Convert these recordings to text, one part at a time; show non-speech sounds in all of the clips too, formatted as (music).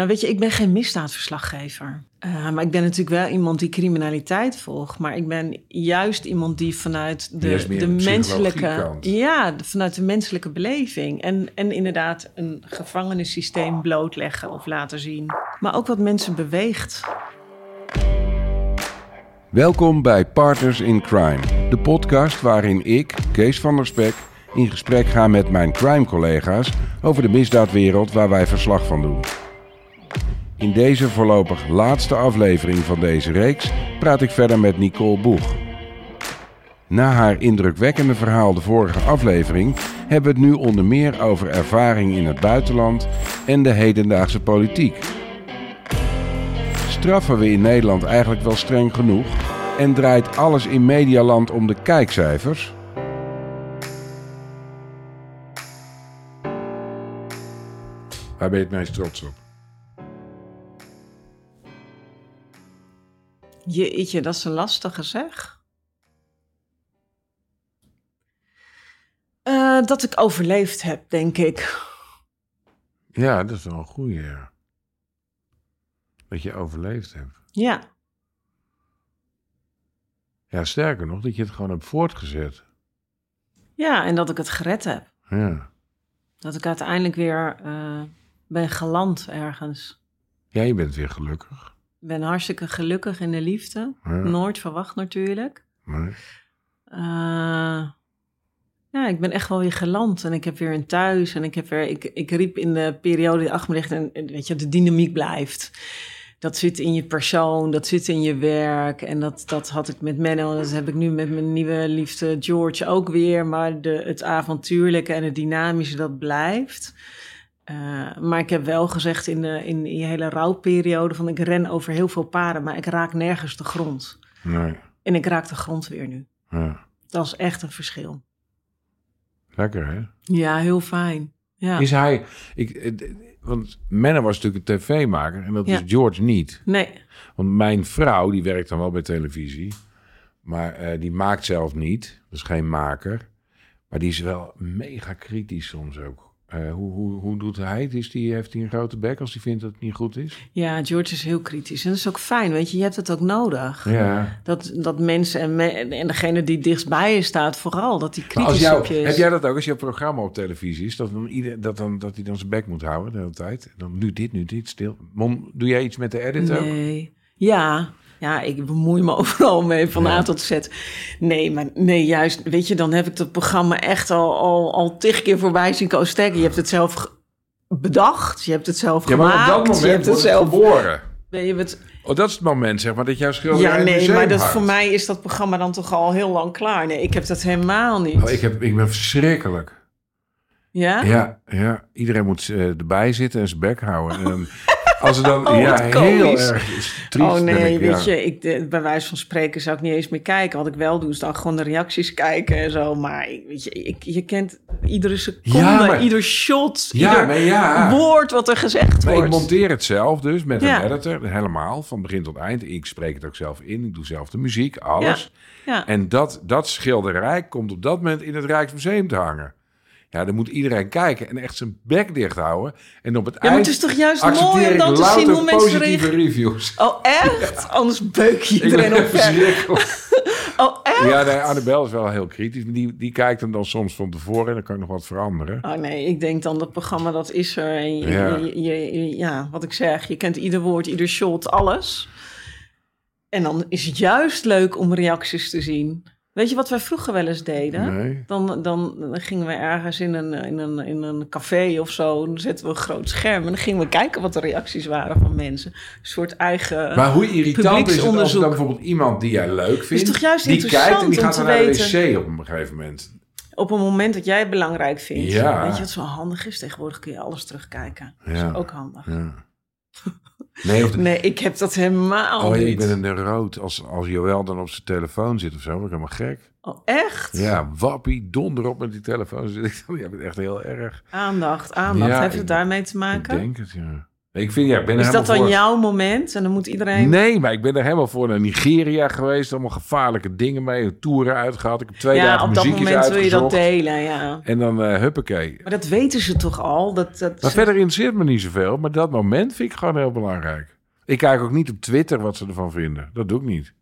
Nou, weet je, ik ben geen misdaadverslaggever. Uh, maar ik ben natuurlijk wel iemand die criminaliteit volgt. Maar ik ben juist iemand die vanuit de, de menselijke. Ja, vanuit de menselijke beleving. En, en inderdaad een gevangenissysteem blootleggen of laten zien. Maar ook wat mensen beweegt. Welkom bij Partners in Crime, de podcast waarin ik, Kees van der Spek, in gesprek ga met mijn crime-collega's over de misdaadwereld waar wij verslag van doen. In deze voorlopig laatste aflevering van deze reeks praat ik verder met Nicole Boeg. Na haar indrukwekkende verhaal de vorige aflevering hebben we het nu onder meer over ervaring in het buitenland en de hedendaagse politiek. Straffen we in Nederland eigenlijk wel streng genoeg en draait alles in medialand om de kijkcijfers? Waar ben je het meest trots op? Jeetje, dat is een lastige zeg. Uh, dat ik overleefd heb, denk ik. Ja, dat is wel een goeie. Dat je overleefd hebt. Ja. Ja, sterker nog, dat je het gewoon hebt voortgezet. Ja, en dat ik het gered heb. Ja. Dat ik uiteindelijk weer uh, ben geland ergens. Ja, je bent weer gelukkig ben hartstikke gelukkig in de liefde. Nooit verwacht natuurlijk. Nee. Uh, ja, ik ben echt wel weer geland en ik heb weer een thuis. En ik, heb weer, ik, ik riep in de periode die achter me ligt en weet je, de dynamiek blijft. Dat zit in je persoon, dat zit in je werk. En dat, dat had ik met Menno en dat heb ik nu met mijn nieuwe liefde George ook weer. Maar de, het avontuurlijke en het dynamische, dat blijft. Uh, maar ik heb wel gezegd in, de, in die hele rouwperiode van ik ren over heel veel paden, maar ik raak nergens de grond. Nee. En ik raak de grond weer nu. Ja. Dat is echt een verschil. Lekker hè? Ja, heel fijn. Ja. Is hij, ik, eh, want Menno was natuurlijk een tv-maker en dat is George niet. Nee. Want mijn vrouw, die werkt dan wel bij televisie, maar uh, die maakt zelf niet, dus geen maker. Maar die is wel mega kritisch soms ook. Uh, hoe, hoe, hoe doet hij het? Is die, heeft hij een grote bek als hij vindt dat het niet goed is? Ja, George is heel kritisch. En dat is ook fijn, weet je. Je hebt het ook nodig. Ja. Dat, dat mensen en, me, en degene die dichtstbij je staat vooral, dat die kritisch jou, op je is. Heb jij dat ook als je programma op televisie is? Dat, dan ieder, dat, dan, dat hij dan zijn bek moet houden de hele tijd? Dan nu dit, nu dit, stil. Mon, doe jij iets met de edit ook? Nee. Ja, ja, ik bemoei me (laughs) overal mee van A tot Z. Nee, maar nee, juist, weet je, dan heb ik dat programma echt al, al, al tig keer voorbij zien komen steken. Je hebt het zelf bedacht, je hebt het zelf ja, gemaakt. Maar op dat moment je hebt het zelf geboren. Ben je het... Oh, dat is het moment, zeg maar, dat jouw schilderij Ja, nee, maar dat, voor mij is dat programma dan toch al heel lang klaar. Nee, ik heb dat helemaal niet. Oh, ik, heb, ik ben verschrikkelijk. Ja? Ja, ja. iedereen moet uh, erbij zitten en zijn bek houden. En (laughs) als het dan, (laughs) oh, ja, heel erg triest. Oh nee, ik, weet je, ik, de, bij wijze van spreken zou ik niet eens meer kijken. Wat ik wel doe, is dan gewoon de reacties kijken en zo. Maar weet je, ik, je kent iedere seconde, ja, ieder shot, ja, ieder ja. woord wat er gezegd maar wordt. Ik monteer het zelf dus met een editor, helemaal, van begin tot eind. Ik spreek het ook zelf in, ik doe zelf de muziek, alles. En dat, dat schilderij komt op dat moment in het Rijksmuseum te hangen. Ja, dan moet iedereen kijken en echt zijn bek dicht houden. En op het ja, eind maar het is toch juist mooi om dan te zien hoe mensen reageren. reviews. Oh, echt? Anders beuk je iedereen op (laughs) Oh, echt? Ja, nee, Annabel is wel heel kritisch. Die, die kijkt hem dan soms van tevoren en dan kan ik nog wat veranderen. Oh nee, ik denk dan dat programma dat is er. En je, ja. Je, ja, wat ik zeg, je kent ieder woord, ieder shot, alles. En dan is het juist leuk om reacties te zien. Weet je wat wij vroeger wel eens deden? Nee. Dan, dan, gingen we ergens in een, in, een, in een café of zo. Dan zetten we een groot scherm. En dan gingen we kijken wat de reacties waren van mensen. Een soort eigen. Maar hoe irritant is het als dan bijvoorbeeld iemand die jij leuk vindt. Is toch juist die kijkt en die gaat naar de wc op een gegeven moment. Op een moment dat jij belangrijk vindt. Ja. Weet je wat zo handig is? Tegenwoordig kun je alles terugkijken. Ja. Dat is ook handig. Ja. (laughs) Nee, nee, ik heb dat helemaal oh, niet. ik ben een rood. Als, als Joël dan op zijn telefoon zit of zo, word ik helemaal gek. Oh, echt? Ja, wappie, donder op met die telefoon. Ik, je bent echt heel erg. Aandacht, aandacht. Heeft het daarmee te maken? Ik denk het, ja. Ik vind, ja, ik ben Is dat dan voor. jouw moment? En dan moet iedereen... Nee, maar ik ben er helemaal voor naar Nigeria geweest. Allemaal gevaarlijke dingen mee. Toeren uitgehad. Ik heb twee ja, dagen op dat moment wil je dat uitgezocht. delen, ja. En dan eh huppakee. Maar dat weten ze toch al? Dat, dat Maar verder interesseert me niet zoveel. Maar dat moment vind ik gewoon heel belangrijk. Ik kijk ook niet op Twitter wat ze ervan vinden. Dat doe ik niet.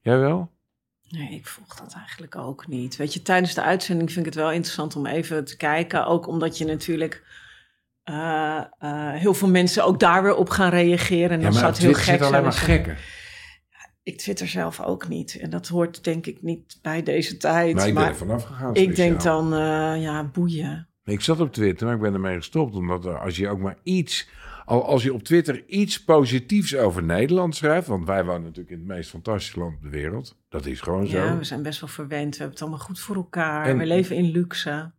Jij wel? Nee, ik volg dat eigenlijk ook niet. Weet je, tijdens de uitzending vind ik het wel interessant om even te kijken. Ook omdat je natuurlijk eh, eh, heel veel mensen ook daar weer op gaan reageren. En dan zou op het heel gek zijn. alleen maar gekken. Ik twitter zelf ook niet. En dat hoort denk ik niet bij deze tijd. Maar ik ben maar er vanaf gegaan. ik denk dan, eh, ja, boeien. Ik zat op Twitter, maar ik ben ermee gestopt. Omdat als je ook maar iets... Al als je op Twitter iets positiefs over Nederland schrijft... want wij wonen natuurlijk in het meest fantastische land op de wereld. Dat is gewoon zo. Ja, we zijn best wel verwend. We hebben het allemaal goed voor elkaar. En- we leven in luxe.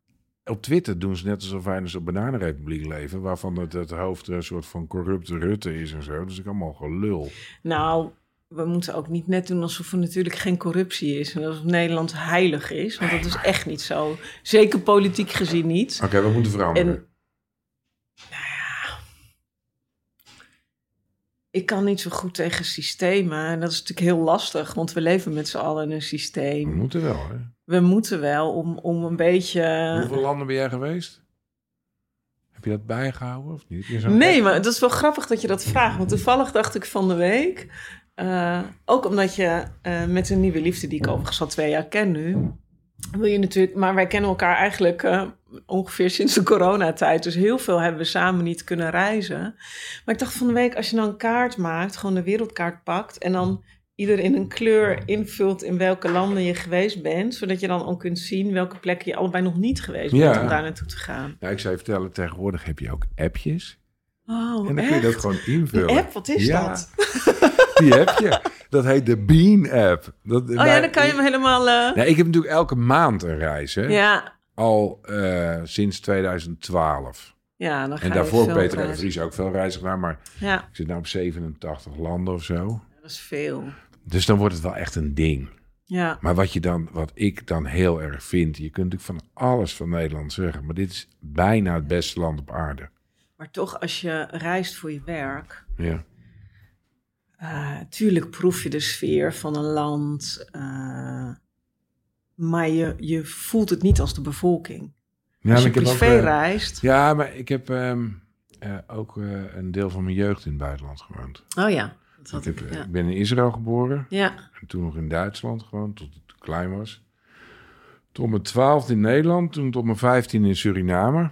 Op Twitter doen ze net alsof wij in een soort bananenrepubliek leven... waarvan het, het hoofd een soort van corrupte Rutte is en zo. Dat is ook allemaal gelul. Nou, we moeten ook niet net doen alsof er natuurlijk geen corruptie is. En alsof Nederland heilig is. Want dat is echt niet zo. Zeker politiek gezien niet. Oké, we moeten veranderen. En- Ik kan niet zo goed tegen systemen. En dat is natuurlijk heel lastig. Want we leven met z'n allen in een We systeem. moeten wel, hè? We moeten wel om, om een beetje... Hoeveel landen ben jij geweest? Heb je dat bijgehouden of niet? Nee, maar het is wel grappig dat je dat vraagt. Want toevallig dacht ik van de week... eh, ook omdat je eh, met een nieuwe liefde, die ik overigens al twee jaar ken nu... Wil je natuurlijk, maar wij kennen elkaar eigenlijk eh, ongeveer sinds de coronatijd. Dus heel veel hebben we samen niet kunnen reizen. Maar ik dacht van de week, als je dan een kaart maakt, gewoon de wereldkaart pakt... en dan ieder in een kleur invult in welke landen je geweest bent... zodat je dan ook kunt zien welke plekken je allebei nog niet geweest bent Ja. om daar naartoe te gaan. Nou, ik zou je vertellen, tegenwoordig heb je ook appjes. Oh, En dan kun je dat gewoon invullen. Die app, wat is Ja, dat? (laughs) Die heb je. Dat heet de Bean app. Dat, Oh ja, dan kan je hem helemaal... eh, Nee, ik heb natuurlijk elke maand een reis, hè? Ja, Al eh, sinds 2012. ja, dan ga En daarvoor Peter en de. Vries ook veel reizen gedaan. Maar Ja, ik zit nou op 87 landen of zo. dat is veel. Dus dan wordt het wel echt een ding. Ja, Maar wat, je dan, wat ik dan heel erg vind... Je kunt natuurlijk van alles van Nederland zeggen... maar dit is bijna het beste land op aarde. maar toch als je reist voor je werk... Ja. eh, tuurlijk proef je de sfeer van een land... eh, maar je, je voelt het niet als de bevolking. Ja, als je maar ik heb ook, privé eh, reist... Ja, maar ik heb ehm, eh, ook eh, een deel van mijn jeugd in het buitenland gewoond. Oh ja, dat had Ik, ik, heb, ja. ik ben in Israël geboren. ja. En toen nog in Duitsland gewoond, tot ik klein was. Tot mijn twaalfde in Nederland. Toen tot mijn vijftiende in Suriname.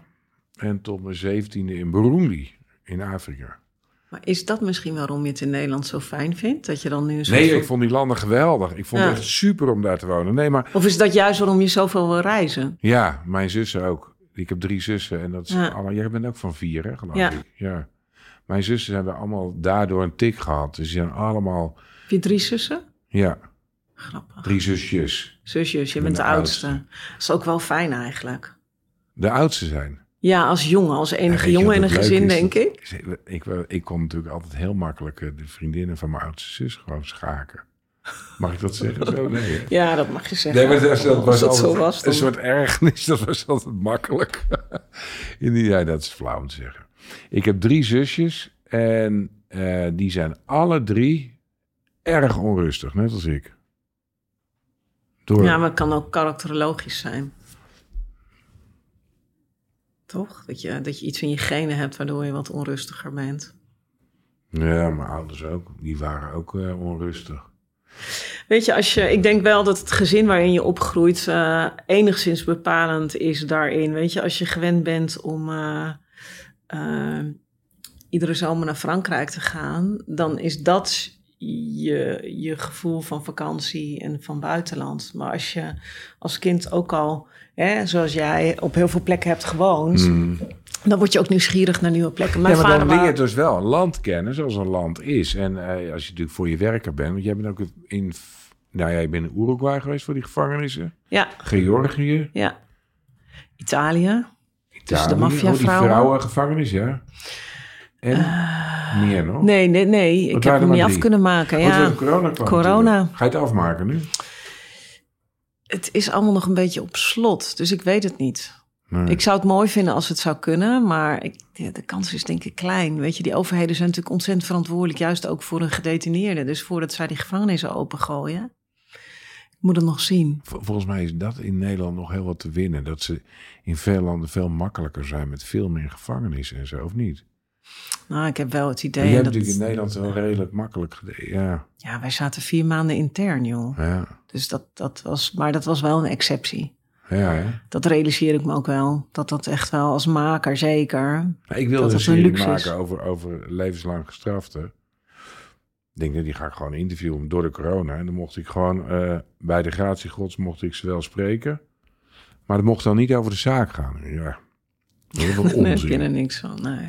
En tot mijn zeventiende in Burundi, in Afrika. Maar is dat misschien waarom je het in Nederland zo fijn vindt? Dat je dan nu een Nee, van- ik vond die landen geweldig. Ik vond Ja. het echt super om daar te wonen. Nee, maar Of is dat juist waarom je zoveel wil reizen? ja, mijn zussen ook. Ik heb drie zussen en dat is Ja. allemaal... Jij bent ook van vier, hè, geloof Ja. ik. Ja. Mijn zussen hebben allemaal daardoor een tik gehad. Dus die zijn allemaal... Heb je drie zussen? Ja, Grappig. drie zusjes. Zusjes, je bent ben de, de oudste. Dat is ook wel fijn eigenlijk. De oudste zijn. Ja, als jongen, als enige jongen in een gezin, is? denk ik. Ik, ik, ik kon natuurlijk altijd heel makkelijk eh, de vriendinnen van mijn oudste zus gewoon schaken. Mag ik dat zeggen? (laughs) Zo? Nee, hè? Ja, dat mag je zeggen. Nee, maar dat, dat was dat altijd zo was, dan... een soort ergernis. (laughs) Dat was altijd makkelijk. (laughs) In die, ja, dat is flauw om te zeggen. Ik heb drie zusjes en eh, die zijn alle drie erg onrustig, net als ik. Door, Ja, maar het kan ook karakterologisch zijn. Toch? Dat je, dat je iets in je genen hebt waardoor je wat onrustiger bent. ja, mijn ouders ook. Die waren ook eh, onrustig. Weet je, als je, ik denk wel dat het gezin waarin je opgroeit eh, enigszins bepalend is daarin. Weet je, als je gewend bent om eh, iedere zomer naar Frankrijk te gaan, dan is dat je, je gevoel van vakantie en van buitenland. Maar als je als kind ook al, hè, zoals jij, op heel veel plekken hebt gewoond, dan word je ook nieuwsgierig naar nieuwe plekken. Mijn ja, maar dan leer je dus wel een land kennen zoals een land is. En eh, als je natuurlijk voor je werker bent, want jij bent ook in, nou ja, je bent in Uruguay geweest voor die gevangenissen, Ja, Georgië, ja. Italië. Italië, de oh, die maffiavrouwen? vrouwengevangenis, ja. En meer nog? Nee, nee, nee. Ik heb hem niet af kunnen maken. Ja. corona kwam Corona. Ga je het afmaken nu? Het is allemaal nog een beetje op slot, dus ik weet het niet. Nee. Ik zou het mooi vinden als het zou kunnen, maar ik, de kans is denk ik klein. Weet je, die overheden zijn natuurlijk ontzettend verantwoordelijk, juist ook voor een gedetineerde. Dus voordat zij die gevangenissen opengooien, ik moet het nog zien. Vol- Volgens mij is dat in Nederland nog heel wat te winnen. Dat ze in veel landen veel makkelijker zijn met veel meer gevangenissen en zo, of niet? Nou, ik heb wel het idee je hebt dat... natuurlijk in Nederland wel redelijk makkelijk gedaan. Ja, Ja, wij zaten vier maanden intern, joh. ja, Dus dat, dat was, maar dat was wel een exceptie. ja. hè? Dat realiseer ik me ook wel. Dat dat echt wel als maker zeker. Nou, ik wilde Dat een serie maken over, over levenslang gestraften. Ik denk, nou, die ga ik gewoon interviewen door de corona. En dan mocht ik gewoon eh, bij de gratiegods mocht ik ze wel spreken. Maar het mocht dan niet over de zaak gaan. Ja, dat (laughs) Nee, ik ken er niks van, nee.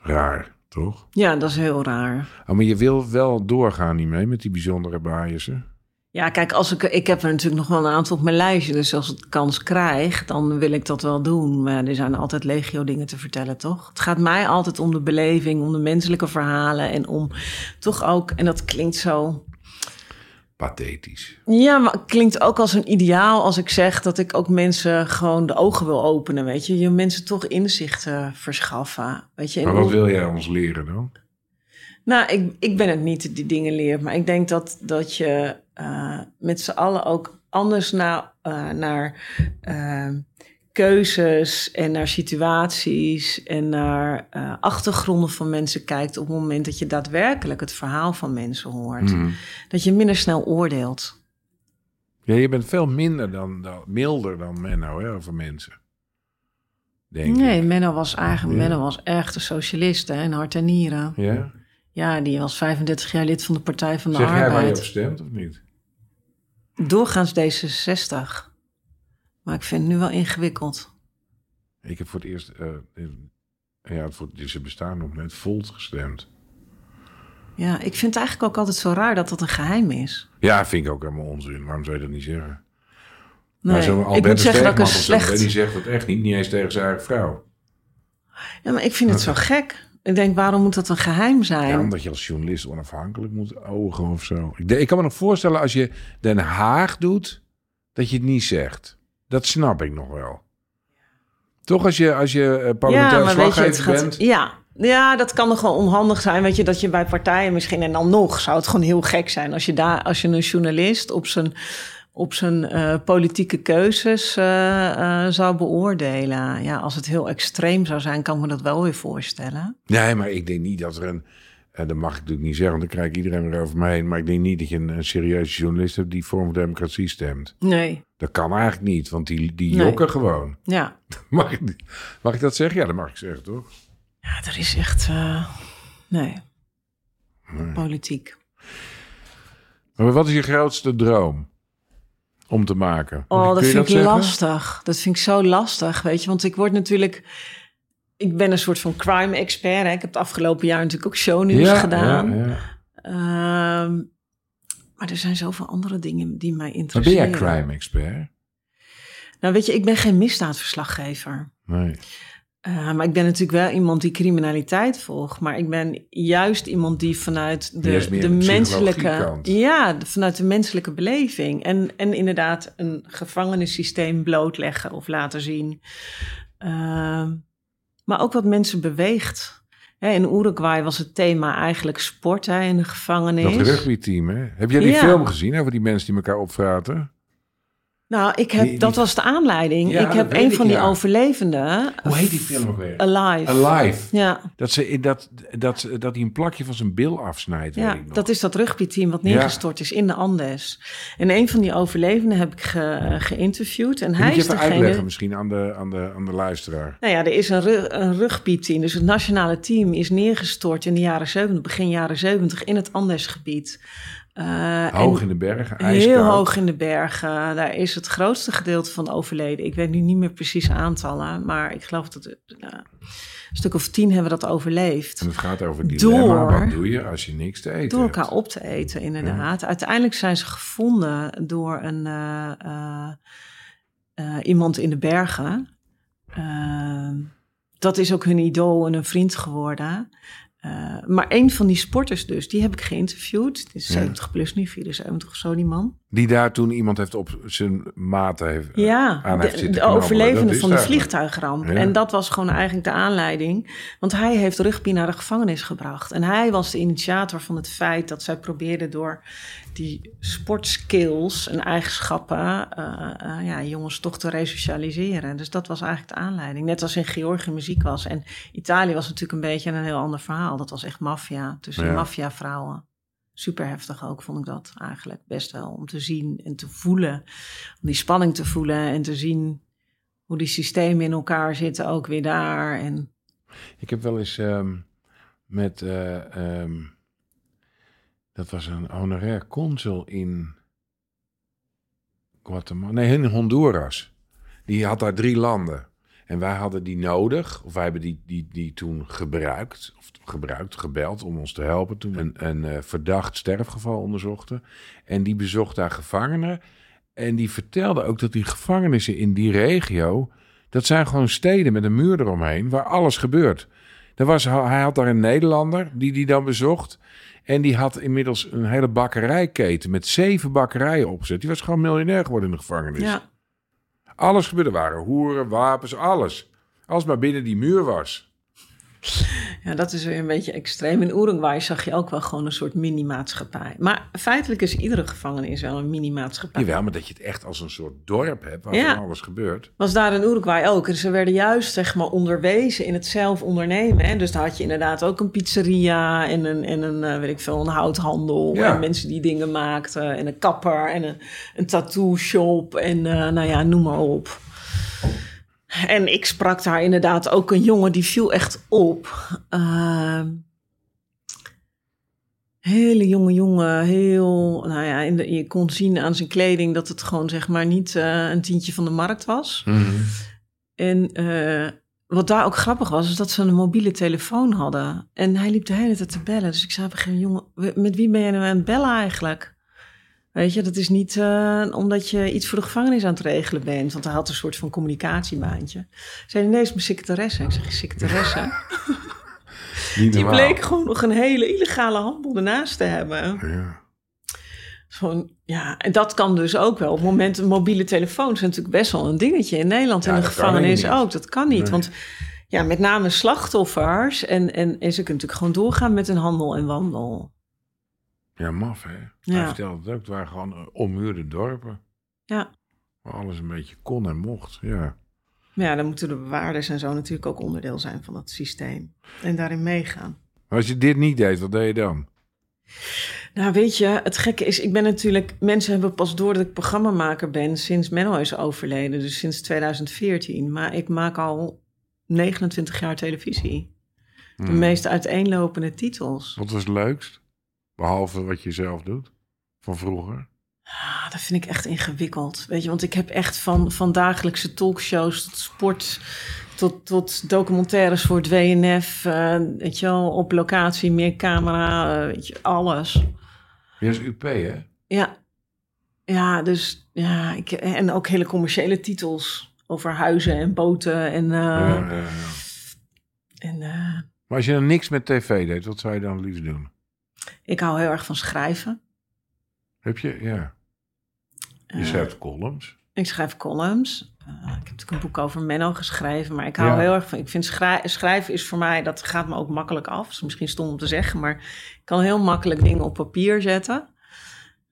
Raar, toch? Ja, dat is heel raar. Oh, maar je wil wel doorgaan niet mee met die bijzondere biasen. Ja, kijk, als ik, ik heb er natuurlijk nog wel een aantal op mijn lijstje. Dus als ik kans krijg, dan wil ik dat wel doen. Maar er zijn altijd legio dingen te vertellen, toch? Het gaat mij altijd om de beleving, om de menselijke verhalen. En om toch ook, en dat klinkt zo... Pathetisch. Ja, maar het klinkt ook als een ideaal als ik zeg dat ik ook mensen gewoon de ogen wil openen, weet je. Je mensen toch inzichten verschaffen, weet je. Maar wat wil jij ons leren dan? Nou, ik, ik ben het niet die dingen leert, maar ik denk dat, dat je eh, met z'n allen ook anders na, eh, naar eh, keuzes en naar situaties en naar eh, achtergronden van mensen kijkt op het moment dat je daadwerkelijk het verhaal van mensen hoort. Mhm. Dat je minder snel oordeelt. Ja, je bent veel minder dan, dan milder dan Menno hè, over mensen. Denk nee, ik. Menno was eigenlijk Ja. Menno was echt een socialist hè, in hart en nieren. Ja? Ja, die was 35 jaar lid van de Partij van de Zeg jij waar je op Arbeid. stemt of niet? Doorgaans D66. Maar ik vind het nu wel ingewikkeld. Ik heb voor het eerst, in- ja, voor, ze bestaan nog net, Volt gestemd. Ja, ik vind het eigenlijk ook altijd zo raar dat dat een geheim is. Ja, vind ik ook helemaal onzin. Waarom zou je dat niet zeggen? Nee, maar ik moet zeggen dat ik slecht... Die zegt het echt niet, niet eens tegen zijn eigen vrouw. Ja, maar ik vind het zo gek. Ik denk, waarom moet dat een geheim zijn? Ja, omdat je als journalist onafhankelijk moet ogen of zo. Ik, ik kan me nog voorstellen als je Den Haag doet, dat je het niet zegt. Dat snap ik nog wel. Toch als je, als je eh, parlementair ja, maar weet je, het slaggever gaat... bent. Ja. ja, dat kan nog wel onhandig zijn. Weet je, dat je bij partijen misschien... En dan nog zou het gewoon heel gek zijn... als je, daar, als je een journalist op zijn, op zijn eh, politieke keuzes eh, zou beoordelen. Ja, als het heel extreem zou zijn, kan ik me dat wel weer voorstellen. Nee, maar ik denk niet dat er een... eh, dat mag ik natuurlijk niet zeggen, want dan krijg ik iedereen weer over me heen. Maar ik denk niet dat je een, een serieuze journalist hebt die Vorm voor Democratie stemt. Nee, Dat kan eigenlijk niet, want die, die Nee. jokken gewoon. ja. (laughs) Mag ik, mag ik dat zeggen? Ja, dat mag ik zeggen, toch? Ja, er is echt... eh, nee, Nee. politiek. Maar wat is je grootste droom om te maken? Oh, dat vind ik zeggen? lastig. Dat vind ik zo lastig, weet je. Want ik word natuurlijk... Ik ben een soort van crime-expert. hè. Ik heb het afgelopen jaar natuurlijk ook shownieuws gedaan. Ja, ja. Ehm, maar er zijn zoveel andere dingen die mij Maar ben interesseren. jij crime-expert? Nou, weet je, ik ben geen misdaadverslaggever. Nee. Eh, maar ik ben natuurlijk wel iemand die criminaliteit volgt. Maar ik ben juist iemand die vanuit de, meer de de menselijke. Ja, de- vanuit de menselijke beleving. En, en inderdaad een gevangenissysteem blootleggen of laten zien. Ehm, maar ook wat mensen beweegt. In Uruguay was het thema eigenlijk sport hè, in de gevangenis. Dat rugbyteam, hè? Heb jij die Ja. film gezien over die mensen die elkaar opvraten? Nou, ik heb, Die- dat die- was de aanleiding. Ja, ik heb weet een ik, van die ja. overlevenden. Hoe heet die film ook weer? Alive. Alive. Ja, Dat, ze, in dat, dat, dat hij een plakje van zijn bil afsnijdt, weet ja ik nog. dat is dat rugbyteam wat neergestort is in de Andes. En een van die overlevenden heb ik ge- geïnterviewd. En Kun hij je is even degene... uitleggen misschien aan de, aan de, aan de luisteraar? Nou ja, er is een, ru- een rugbyteam. Dus het nationale team is neergestort in de jaren 70, begin jaren 70 in het Andesgebied. Eh, Hoog in de bergen, ijskoud. Heel hoog in de bergen. Daar is het grootste gedeelte van overleden. Ik weet nu niet meer precies aantallen, maar ik geloof dat het, nou, een stuk of tien hebben dat overleefd. En het gaat over dilemma. Door- Wat doe je als je niks te eten Door hebt? elkaar op te eten, inderdaad. Uiteindelijk zijn ze gevonden door een, eh, eh, iemand in de bergen. Eh, dat is ook hun idool en een vriend geworden. Eh, maar een van die sporters dus, die heb ik geïnterviewd. Het is Ja. 70 plus nu, 74 of zo, die man. Die daar toen iemand heeft op zijn maat heeft, eh, Ja, aan heeft de, zitten de knabbelen. overlevende van de vliegtuigramp. Ja. En dat was gewoon eigenlijk de aanleiding. Want hij heeft Rugby naar de gevangenis gebracht. En hij was de initiator van het feit dat zij probeerden door die sportskills en eigenschappen... eh, eh, ja, jongens toch te resocialiseren. Dus dat was eigenlijk de aanleiding. Net als in Georgië muziek was. En Italië was natuurlijk een beetje een heel ander verhaal. Dat was echt maffia, tussen Ja. maffiavrouwen. Super heftig ook, vond ik dat eigenlijk best wel. Om te zien en te voelen. Om die spanning te voelen en te zien hoe die systemen in elkaar zitten, ook weer daar. En Ik heb wel eens ehm, met... eh, ehm, dat was een honorair consul in Guatemala. Nee, in Honduras. Die had daar drie landen. En wij hadden die nodig, of wij hebben die, die, die toen gebruikt, of gebruikt, gebeld om ons te helpen toen een, een eh, verdacht sterfgeval onderzochten. En die bezocht daar gevangenen. En die vertelde ook dat die gevangenissen in die regio, dat zijn gewoon steden met een muur eromheen waar alles gebeurt. Er was, hij had daar een Nederlander die die dan bezocht. En die had inmiddels een hele bakkerijketen met zeven bakkerijen opgezet. Die was gewoon miljonair geworden in de gevangenis. ja, Alles gebeurde. Waren hoeren, wapens, alles. Als maar binnen die muur was. Ja, dat is weer een beetje extreem. In Uruguay zag je ook wel gewoon een soort mini-maatschappij. Maar feitelijk is iedere gevangenis wel een mini-maatschappij. Jawel, maar dat je het echt als een soort dorp hebt waar Ja. alles gebeurt. Was daar in Uruguay ook. En ze werden juist zeg maar onderwezen in het zelf ondernemen. Hè? Dus daar had je inderdaad ook een pizzeria en een, en een eh, weet ik veel, een houthandel. Ja. En mensen die dingen maakten. En een kapper en een, een tattoo shop. En eh, nou ja, noem maar op. En ik sprak daar inderdaad ook een jongen die viel echt op. Ehm, hele jonge jongen, heel, nou ja, in de, je kon zien aan zijn kleding dat het gewoon zeg maar niet eh, een tientje van de markt was. En eh, wat daar ook grappig was, is dat ze een mobiele telefoon hadden. En hij liep de hele tijd te bellen. Dus ik zei op een gegeven moment, jongen, met wie ben je nou aan het bellen eigenlijk? Weet je, dat is niet eh, omdat je iets voor de gevangenis aan het regelen bent. Want hij had een soort van communicatiebaantje. Zei hij, nee, is mijn secretaresse. Ik zeg, je secretaresse? (laughs) Die bleek gewoon nog een hele illegale handel ernaast te hebben. Ja. Gewoon, ja, en dat kan dus ook wel. Op het moment, mobiele telefoons zijn natuurlijk best wel een dingetje in Nederland. Ja, en de dat kan gevangenis ook. Dat kan niet. Nee. Want ja, met name slachtoffers. En, en, en ze kunnen natuurlijk gewoon doorgaan met hun handel en wandel. Ja, maf hè. Ja. Hij vertelde het ook. Het waren gewoon eh, ommuurde dorpen. Ja. Waar alles een beetje kon en mocht. Ja. Maar ja, dan moeten de bewaarders en zo natuurlijk ook onderdeel zijn van dat systeem. En daarin meegaan. Maar als je dit niet deed, wat deed je dan? Nou, weet je, het gekke is, ik ben natuurlijk... Mensen hebben pas door dat ik programmamaker ben sinds Menno is overleden. Dus sinds 2014. Maar ik maak al 29 jaar televisie. De Hmm. meest uiteenlopende titels. Wat was het leukst? Behalve wat je zelf doet? Van vroeger? Ah, dat vind ik echt ingewikkeld. Weet je, want ik heb echt van, van dagelijkse talkshows tot sport... Tot, tot documentaires voor het WNF. eh, weet je wel, op locatie, meer camera, eh, weet je, alles. Je is UP hè? Ja, ja dus ja, ik, en ook hele commerciële titels over huizen en boten en, eh, Ja, ja, ja. en Maar als je dan niks met tv deed, wat zou je dan liefst doen? Ik hou heel erg van schrijven. Heb je? Ja. Je Eh, schrijft columns. ik schrijf columns. Eh, ik heb natuurlijk een boek over Menno geschreven, maar ik hou Ja. heel erg van. Ik vind schrij- schrijven is voor mij dat gaat me ook makkelijk af. Dat is misschien stom om te zeggen, maar ik kan heel makkelijk dingen op papier zetten.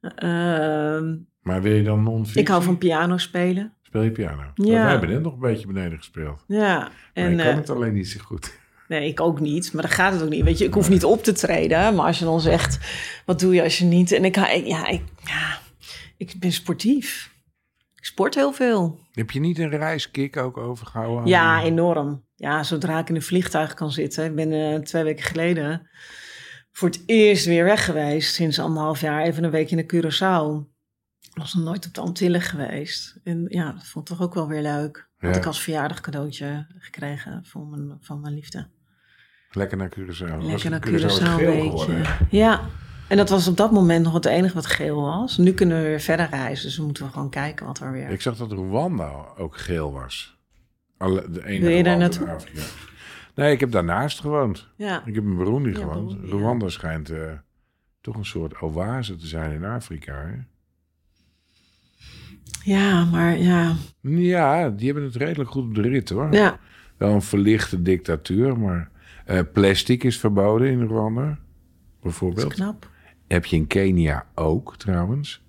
Ehm, Maar wil je dan non-fictie? ik hou van piano spelen. Speel je piano? Ja. Ja. Wij hebben net nog een beetje beneden gespeeld. Ja, Maar en ik kan eh, het alleen niet zo goed. Nee, ik ook niet. Maar dan gaat het ook niet. Weet je, ik hoef niet op te treden. Maar als je dan zegt, wat doe je als je niet... En ik, ja, ik, ja, ik ben sportief. Ik sport heel veel. Heb je niet een reiskick ook overgehouden? Ja, enorm. Ja, zodra ik in een vliegtuig kan zitten. Ik ben eh, twee weken geleden voor het eerst weer weg geweest. Sinds anderhalf jaar even een weekje naar Curaçao. Ik was nog nooit op de Antillen geweest. En ja, dat vond ik toch ook wel weer leuk. Had Ja. ik als verjaardag cadeautje gekregen van mijn, van mijn liefde. Lekker naar Curaçao. Lekker naar Curaçao beetje. Ja, en dat was op dat moment nog het enige wat geel was. Nu kunnen we weer verder reizen, dus we moeten we gewoon kijken wat er weer... Ik zag dat Rwanda ook geel was. Alle, de enige Wil je daar naartoe? Afrika. Nee, ik heb daarnaast gewoond. Ja, Ik heb in Burundi Ja, gewoond. Burundi, ja. Rwanda schijnt eh, toch een soort oase te zijn in Afrika. Hè? Ja, maar ja. Ja, die hebben het redelijk goed op de rit hoor. Ja, Wel een verlichte dictatuur, maar eh, plastic is verboden in Rwanda, dat is bijvoorbeeld. knap. Heb je in Kenia ook trouwens.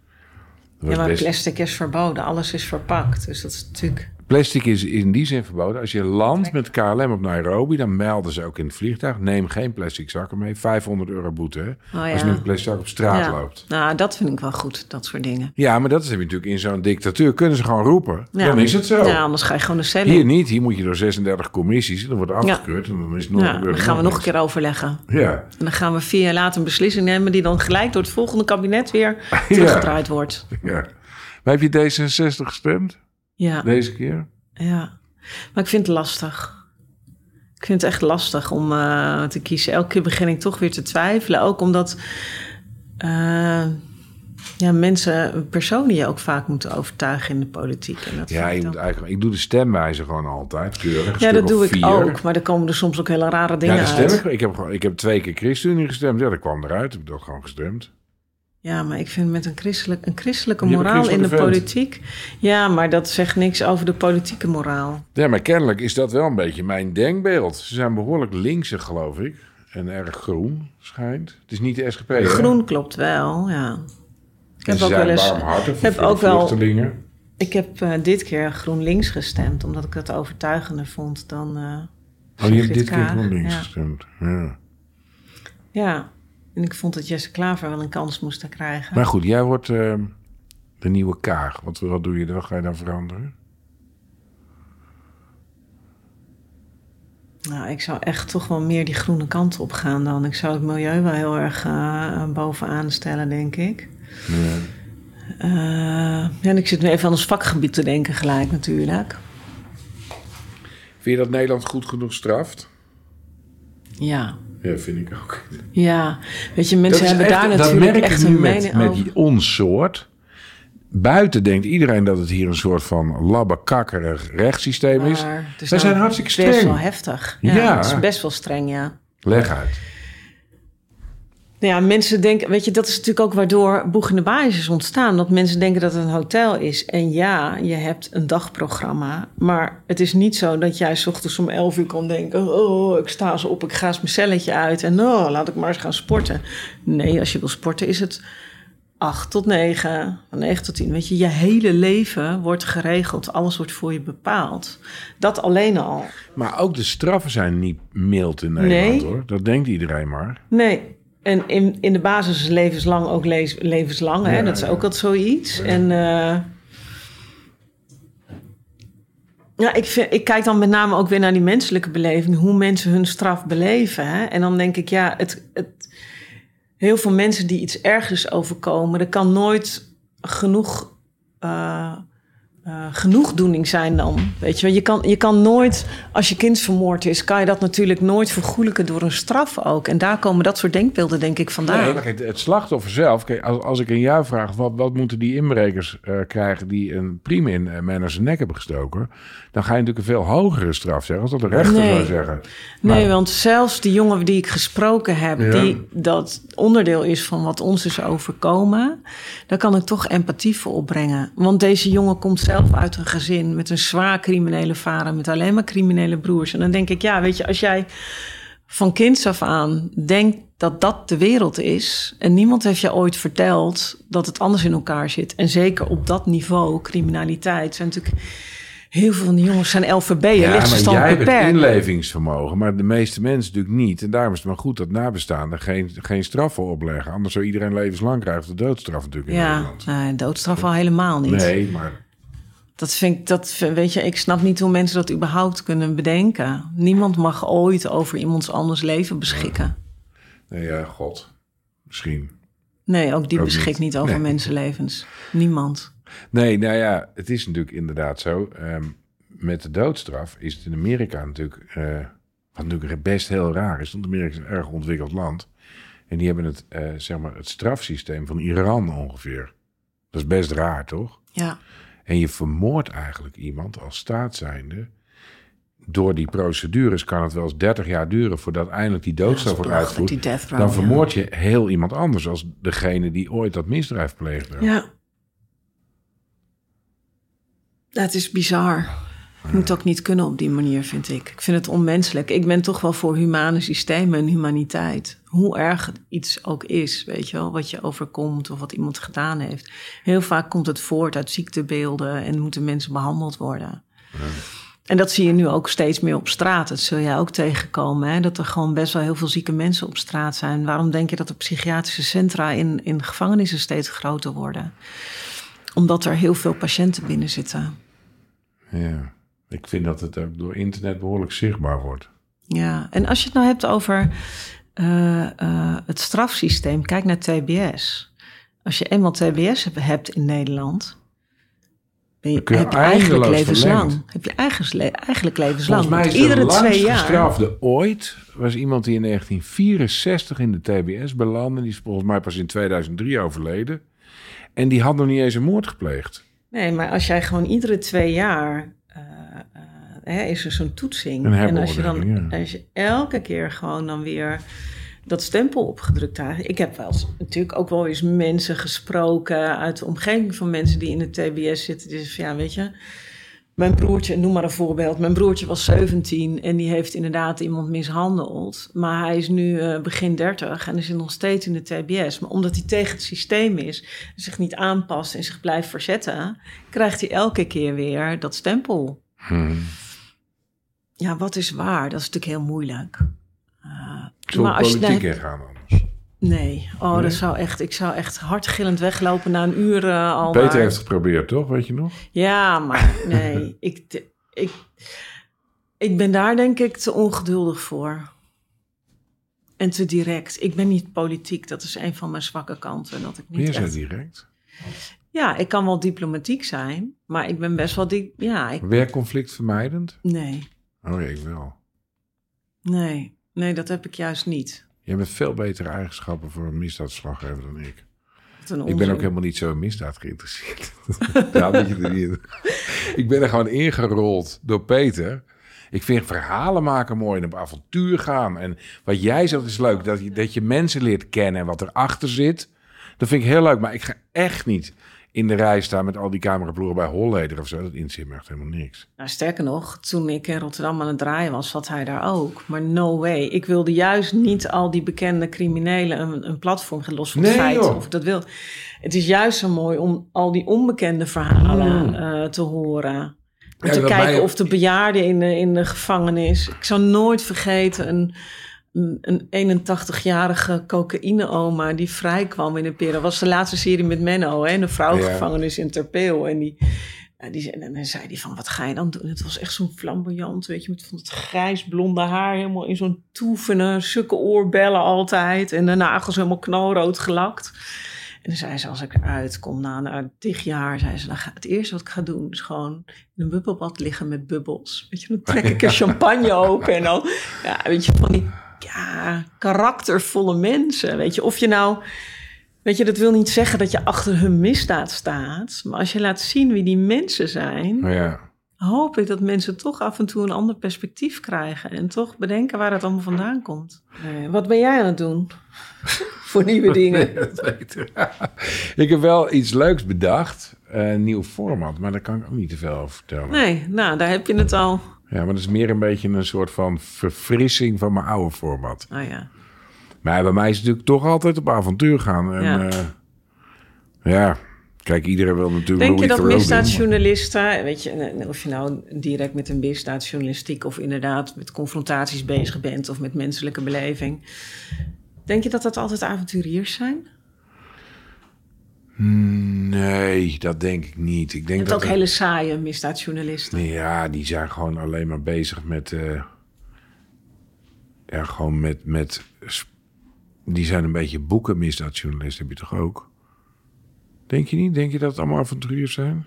Ja, maar best- plastic is verboden. Alles is verpakt. Dus dat is natuurlijk... Plastic is in die zin verboden. Als je landt met KLM op Nairobi, dan melden ze ook in het vliegtuig: neem geen plastic zakken mee. 500 euro boete. Oh, Als je met een plastic zak op straat ja. loopt. Nou, dat vind ik wel goed, dat soort dingen. Ja, maar dat is natuurlijk in zo'n dictatuur. Kunnen ze gewoon roepen. Ja. Dan is het zo. Ja, anders ga je gewoon de cel. Hier niet. Hier moet je door 36 commissies. Dan wordt afgekeurd. En dan is het nog dan gaan we nog een keer overleggen. Ja. En dan gaan we vier jaar later een beslissing nemen... die dan gelijk door het volgende kabinet weer (laughs) teruggedraaid wordt. ja. Maar heb je D66 gestemd? Ja, Deze keer? ja. Maar ik vind het lastig. Ik vind het echt lastig om eh, te kiezen. Elke keer begin ik toch weer te twijfelen. Ook omdat eh, ja, mensen, personen je ook vaak moeten overtuigen in de politiek. En dat Ja, ik moet eigenlijk, ik doe de stemwijzer gewoon altijd. Keurig. ja, dat doe ik vier. ook. Maar er komen er soms ook hele rare dingen Ja, uit. ik. Ik heb, ik heb twee keer ChristenUnie gestemd. Ja, dat kwam eruit. Ik heb dat gewoon gestemd. Ja, maar ik vind met een, christelijk, een christelijke Je moraal in de vent. politiek. Ja, maar dat zegt niks over de politieke moraal. Ja, maar kennelijk is dat wel een beetje mijn denkbeeld. Ze zijn behoorlijk linkse, geloof ik. En erg groen, schijnt. Het is niet de SGP, hè? Groen klopt wel, ja. Ik heb ze ook zijn wel eens. warmhartig heb ook wel-. Ik heb dit keer GroenLinks gestemd, omdat ik het overtuigender vond dan. eh Oh, je hebt dit keer. GroenLinks Ja. gestemd. Ja. Ja, en ik vond dat Jesse Klaver wel een kans moest krijgen. Maar goed, jij wordt eh, de nieuwe Kaag. Wat, wat doe je dan? Wat ga je dan veranderen? Nou, ik zou echt toch wel meer die groene kant op gaan dan. Ik zou het milieu wel heel erg eh, bovenaan stellen, denk ik. Ja. Eh, en ik zit nu even aan ons vakgebied te denken gelijk natuurlijk. Vind je dat Nederland goed genoeg straft? Ja, Ja, vind ik ook. ja. Weet je, mensen hebben echt- daar dat natuurlijk ik echt nu een met, die ons soort. Buiten denkt iedereen dat het hier een soort van labbekakkerig rechtssysteem is. Wij nou zijn hartstikke Best streng. wel heftig. Ja, Ja. Het is best wel streng, ja. Leg uit. Nou Ja, mensen denken, weet je, dat is natuurlijk ook waardoor Boeg in de Baais is ontstaan. Dat mensen denken dat het een hotel is. En ja, je hebt een dagprogramma. Maar het is niet zo dat jij 's ochtends om 11 uur kan denken: Oh, ik sta eens op, ik ga eens mijn celletje uit. En oh, laat ik maar eens gaan sporten. Nee, als je wil sporten is het 8 tot 9, van 9 tot 10. Weet je, je hele leven wordt geregeld. Alles wordt voor je bepaald. Dat alleen al. Maar ook de straffen zijn niet mild in Nederland Nee. hoor. Dat denkt iedereen maar. Nee. En in, in de basis is levenslang ook lees- levenslang. Hè? Ja, dat is ook altijd zoiets. En eh, ja, ik, vind, ik kijk dan met name ook weer naar die menselijke beleving. Hoe mensen hun straf beleven. Hè? En dan denk ik, ja, het, het, heel veel mensen die iets ergers overkomen... er kan nooit genoeg... eh, eh, genoegdoening zijn dan. Weet je, je kan, je kan nooit, als je kind vermoord is, kan je dat natuurlijk nooit vergoelijken door een straf ook. En daar komen dat soort denkbeelden, denk ik, vandaan. Nee, maar kijk, het slachtoffer zelf, kijk, als, als ik aan jou vraag, wat, wat moeten die inbrekers eh, krijgen die een priem in uh, naar zijn nek hebben gestoken, dan ga je natuurlijk een veel hogere straf zeggen, als dat de rechter Nee. zou zeggen. Nee, want zelfs die jongen die ik gesproken heb, Ja. die dat onderdeel is van wat ons is overkomen, daar kan ik toch empathie voor opbrengen. Want deze jongen komt zelf uit een gezin met een zwaar criminele vader, met alleen maar criminele broers. En dan denk ik, ja, weet je, als jij van kinds af aan denkt dat dat de wereld is, en niemand heeft je ooit verteld dat het anders in elkaar zit, en zeker op dat niveau, criminaliteit, zijn natuurlijk. Heel veel van die jongens zijn LVB'en, Ja, maar lichtverstand jij hebt inlevingsvermogen, maar de meeste mensen natuurlijk niet. En daarom is het maar goed dat nabestaanden geen, geen straffen opleggen. Anders zou iedereen levenslang krijgen, de doodstraf natuurlijk in Ja, Nederland. nee, doodstraf al helemaal niet. Nee, maar Dat vind ik, dat, weet je, ik snap niet hoe mensen dat überhaupt kunnen bedenken. Niemand mag ooit over iemands anders leven beschikken. nee, ja, god. Misschien. Nee, ook die Ook beschikt niet. niet, over Nee. mensenlevens. Niemand. Nee, nou ja, het is natuurlijk inderdaad zo. ehm, met de doodstraf is het in Amerika natuurlijk... eh, wat natuurlijk best heel raar is, want Amerika is een erg ontwikkeld land. En die hebben het, eh, zeg maar, het strafsysteem van Iran ongeveer. Dat is best raar, toch? Ja, En je vermoordt eigenlijk iemand als staat zijnde. Door die procedures kan het wel eens 30 jaar duren voordat eindelijk die doodstraf wordt uitgevoerd. Dan vermoord je heel iemand anders als degene die ooit dat misdrijf pleegde. ja. Dat is bizar. Het moet ook niet kunnen op die manier, vind ik. Ik vind het onmenselijk. Ik ben toch wel voor humane systemen en humaniteit. Hoe erg iets ook is, weet je wel, wat je overkomt of wat iemand gedaan heeft. Heel vaak komt het voort uit ziektebeelden en moeten mensen behandeld worden. En dat zie je nu ook steeds meer op straat. Dat zul jij ook tegenkomen. Hè? Dat er gewoon best wel heel veel zieke mensen op straat zijn. Waarom denk je dat de psychiatrische centra in, in gevangenissen steeds groter worden? Omdat er heel veel patiënten binnen zitten. Ja, ik vind dat het ook door internet behoorlijk zichtbaar wordt. Ja, en als je het nou hebt over uh, uh, het strafsysteem, kijk naar TBS. Als je eenmaal TBS hebt in Nederland, ben je, kun je heb je eigenlijk levenslang. Heb je eigen, eigenlijk levenslang. Volgens mij is Iedere de twee jaar. gestrafde ooit... was iemand die in 1964 in de TBS belandde. Die is volgens mij pas in 2003 overleden. En die had nog niet eens een moord gepleegd. Nee, maar als jij gewoon iedere twee jaar eh, eh, hè, is er zo'n toetsing. En als je dan ja. als je elke keer gewoon dan weer dat stempel opgedrukt krijgt. Ik heb wel eens, natuurlijk ook wel eens mensen gesproken uit de omgeving van mensen die in de TBS zitten. Die zeggen van ja, weet je, mijn broertje, noem maar een voorbeeld. Mijn broertje was 17 en die heeft inderdaad iemand mishandeld. Maar hij is nu eh, begin 30 en is nog steeds in de TBS. Maar omdat hij tegen het systeem is, zich niet aanpast en zich blijft verzetten, krijgt hij elke keer weer dat stempel. Hmm. Ja, wat is waar? Dat is natuurlijk heel moeilijk. Uh, we als politiek ingaan? Nee, oh, Nee? dat zou echt, ik zou echt hardgillend weglopen na een uur eh, al. Peter daar. heeft het geprobeerd, toch? Weet je nog? Ja, maar (laughs) nee, ik, ik, ik ben daar denk ik te ongeduldig voor. En te direct. Ik ben niet politiek, dat is een van mijn zwakke kanten. Dat ik niet Meer zo echt- direct. Ja, ik kan wel diplomatiek zijn, maar ik ben best wel... Die, ja, ik, Werkconflict vermijdend? nee, Oh ja, ik wel. nee, nee, dat heb ik juist niet. Je hebt veel betere eigenschappen voor een misdaadslaggever dan ik. Ik ben ook helemaal niet zo in misdaad geïnteresseerd. (laughs) ja, dat je niet- ik ben er gewoon ingerold door Peter. Ik vind verhalen maken mooi en op avontuur gaan. En wat jij zegt is leuk, dat je, dat je mensen leert kennen en wat erachter zit. Dat vind ik heel leuk, maar ik ga echt niet in de rij staan met al die cameraploegen bij Holleder of zo. Dat me echt helemaal niks. Nou, sterker nog, toen ik in Rotterdam aan het draaien was, zat hij daar ook. Maar no way. Ik wilde juist niet al die bekende criminelen een, een platform gaan los van Nee, feit joh. of ik dat wil. Het is juist zo mooi om al die onbekende verhalen Mm. eh, te horen. Om Ja, te kijken mij- of de bejaarden in de, in de gevangenis. Ik zou nooit vergeten een, een, een 81-jarige cocaïne-oma die vrijkwam in een periode. Dat was de laatste serie met Menno, hè, de vrouwengevangenis in Terpeel. En die, ja, die, zei- en dan zei hij van, wat ga je dan doen? Het was echt zo'n flamboyant, weet je, met van het grijs-blonde haar, helemaal in zo'n toefene, sukke oorbellen altijd. En de nagels helemaal knalrood gelakt. En dan zei ze, als ik eruit kom na een tig jaar, zei ze, dan ga, het eerste wat ik ga doen is gewoon in een bubbelbad liggen met bubbels. Weet je, dan trek ik (laughs) een champagne open en dan, ja, weet je, van die ja, karaktervolle mensen. Weet je, of je nou, weet je, dat wil niet zeggen dat je achter hun misdaad staat. Maar als je laat zien wie die mensen zijn, Maar ja, hoop ik dat mensen toch af en toe een ander perspectief krijgen. En toch bedenken waar het allemaal vandaan komt. Nee, wat ben jij aan het doen? (laughs) Voor nieuwe dingen. (laughs) ik. (laughs) ik heb wel iets leuks bedacht. Een nieuw format, maar daar kan ik ook niet te veel over vertellen. Nee, nou, daar heb je het al. Ja, maar dat is meer een beetje een soort van verfrissing van mijn oude format. Oh ja. Maar bij mij is het natuurlijk toch altijd op avontuur gaan. En, Ja. ja. ja, kijk, iedereen wil natuurlijk Denk je dat misdaadjournalisten, weet je, of je nou direct met een misdaadjournalistiek of inderdaad met confrontaties bezig bent of met menselijke beleving, denk je dat dat altijd avonturiers zijn? Nee, dat denk ik niet. Ik Je denk hebt dat ook hele saaie misdaadjournalisten. Ja, die zijn gewoon alleen maar bezig met... eh, ja, gewoon met... met die zijn een beetje boeken misdaadjournalisten, heb je toch ook? Denk je niet? Denk je dat het allemaal avonturiers zijn?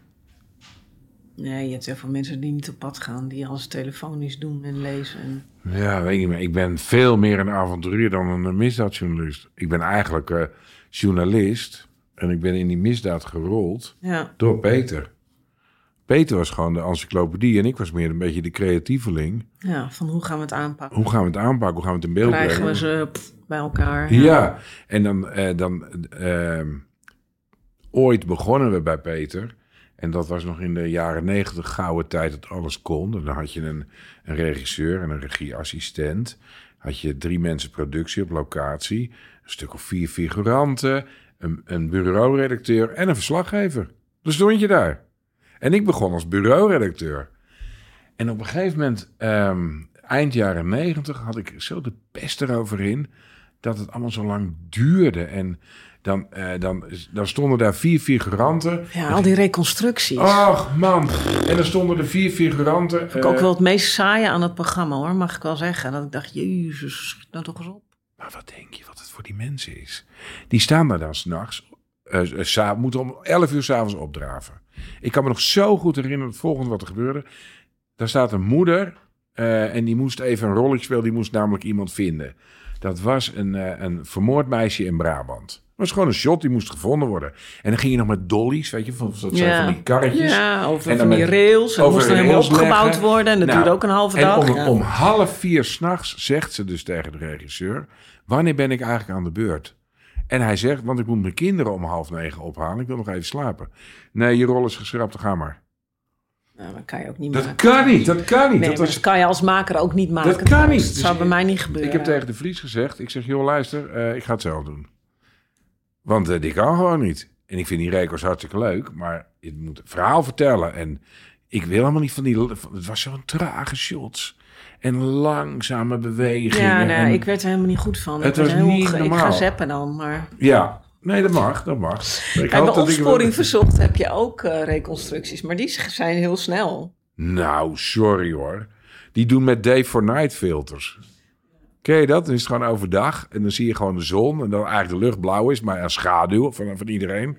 Nee, je hebt heel veel mensen die niet op pad gaan, die alles telefonisch doen en lezen. En... Ja, weet ik niet meer. Ik ben veel meer een avonturier dan een misdaadjournalist. Ik ben eigenlijk eh, journalist en ik ben in die misdaad gerold Ja, door Peter. Peter was gewoon de encyclopedie en ik was meer een beetje de creatieveling. ja, van hoe gaan we het aanpakken? Hoe gaan we het aanpakken? Hoe gaan we het in beeld Krijgen brengen? we ze pff, bij elkaar? Ja, en dan, eh, dan ehm, ooit begonnen we bij Peter. En dat was nog in de jaren negentig gouden tijd dat alles kon. Dan had je een, een regisseur en een regieassistent. Had je drie mensen productie op locatie. Een stuk of vier figuranten. Een, een bureauredacteur en een verslaggever. Dus stond je daar. En ik begon als bureauredacteur. En op een gegeven moment, ehm, eind jaren negentig, had ik zo de pest erover in dat het allemaal zo lang duurde. En dan, eh, dan, dan stonden daar vier figuranten. Ja, al die reconstructies. Ach man, en dan stonden er vier figuranten. Vond ik ook wel het meest saaie aan het programma hoor, mag ik wel zeggen. Dat ik dacht, jezus, schiet nou toch eens op. Maar wat denk je wat het voor die mensen is? Die staan daar dan s'nachts, uh, uh, moeten om 11 uur s'avonds opdraven. Ik kan me nog zo goed herinneren het volgende wat er gebeurde. Daar staat een moeder uh, en die moest even een rolletje spelen. Die moest namelijk iemand vinden. Dat was een, een vermoord meisje in Brabant. Dat was gewoon een shot, die moest gevonden worden. En dan ging je nog met dollies, weet je, van, dat zijn Ja. van die karretjes. Ja, over En dan van die rails. En over moest helemaal opgebouwd leggen. worden. En dat Nou, duurde ook een halve en dag. om, ja. om half vier s'nachts zegt ze dus tegen de regisseur... wanneer ben ik eigenlijk aan de beurt? En hij zegt, want ik moet mijn kinderen om half negen ophalen. Ik wil nog even slapen. Nee, je rol is geschrapt, ga maar. Nou, dat kan je ook niet Dat maken. kan niet, dat kan niet. Nee, dat maar was, dat kan je als maker ook niet maken. Dat kan niet. Dat Dus zou bij mij niet gebeuren. ik heb tegen de Vries gezegd, ik zeg, joh luister, eh, ik ga het zelf doen. Want eh, die kan gewoon niet. En ik vind die records hartstikke leuk, maar je moet een verhaal vertellen. En ik wil helemaal niet van die... Het was zo'n trage shots. En langzame bewegingen. Ja, nee, en- ik werd er helemaal niet goed van. Het ik was niet ge- Ik normaal. ga zappen dan, maar... Ja, nee, dat mag, dat mag. Ik bij ik- opsporing verzocht heb je ook eh, reconstructies, maar die zijn heel snel. Nou, sorry hoor. Die doen met day for night filters. Ken je dat? Dan is het gewoon overdag en dan zie je gewoon de zon en dan eigenlijk de lucht blauw is, maar een schaduw van, van iedereen.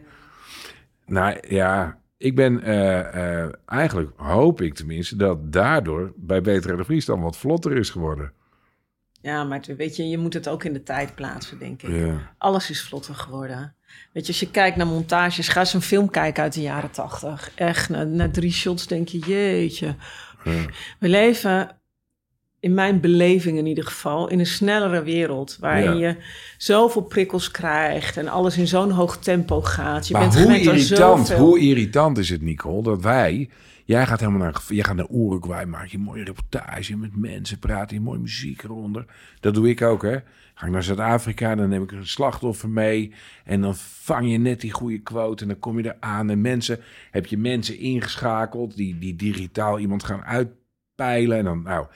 Nou ja, ik ben eh, eh, eigenlijk hoop ik tenminste dat daardoor bij Beter de Vries dan wat vlotter is geworden. Ja, maar weet je, je moet het ook in de tijd plaatsen, denk ik. Ja. Alles is vlotter geworden. Weet je, als je kijkt naar montages, ga eens een film kijken uit de jaren tachtig. Echt, na, na drie shots denk je, jeetje. Ja. We leven, in mijn beleving in ieder geval, in een snellere wereld. Waarin Ja. je zoveel prikkels krijgt en alles in zo'n hoog tempo gaat. Je maar bent hoe irritant, hoe irritant is het, Nicole, dat wij... Jij gaat helemaal naar, jij gaat naar Uruguay, maak je een mooie reportage met mensen, praat je mooie muziek eronder. Dat doe ik ook, hè. Ga ik naar Zuid-Afrika, dan neem ik een slachtoffer mee. En dan vang je net die goede quote en dan kom je er aan. En mensen, heb je mensen ingeschakeld die, die digitaal iemand gaan uitpeilen. En dan, nou,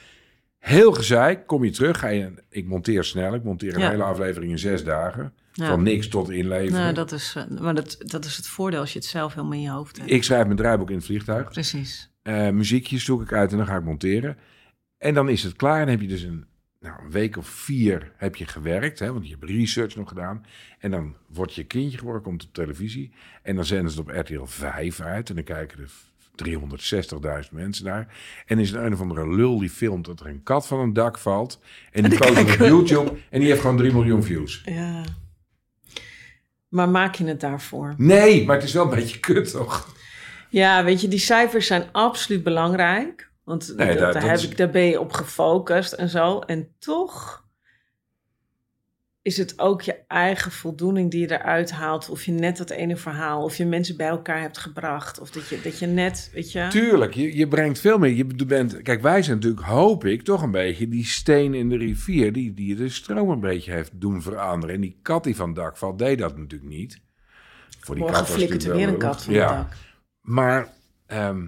heel gezeik, kom je terug. Ga je, ik monteer snel, ik monteer een Ja. hele aflevering in zes dagen. Ja. Van niks tot inleveren. Nou, dat is, eh, maar dat, dat is het voordeel als je het zelf helemaal in je hoofd hebt. Ik schrijf mijn draaiboek in het vliegtuig. Precies. Eh, muziekjes zoek ik uit en dan ga ik monteren. En dan is het klaar. En heb je dus een, nou, een week of vier heb je gewerkt. Hè, want je hebt research nog gedaan. En dan wordt je kindje geboren, komt op televisie. En dan zenden ze het op RTL 5 uit. En dan kijken er 360.000 mensen naar. En is er een of andere lul die filmt dat er een kat van een dak valt. En die post op YouTube. En die heeft gewoon 3 miljoen views. Ja. Maar maak je het daarvoor? Nee, maar het is wel een beetje kut, toch? Ja, weet je, die cijfers zijn absoluut belangrijk. Want Nee, dat- dat- daar, dat heb is- ik, daar ben je op gefocust en zo. En toch is het ook je eigen voldoening die je eruit haalt. Of je net dat ene verhaal, of je mensen bij elkaar hebt gebracht. Of dat je, dat je net, weet je... Tuurlijk, je, je brengt veel meer. Je bent, kijk, wij zijn natuurlijk, hoop ik, toch een beetje die steen in de rivier... die, die de stroom een beetje heeft doen veranderen. En die kat die van het dak valt, deed dat natuurlijk niet. Voor die Morgen kat flikkert er weer een kat van Ja, dak. maar ehm,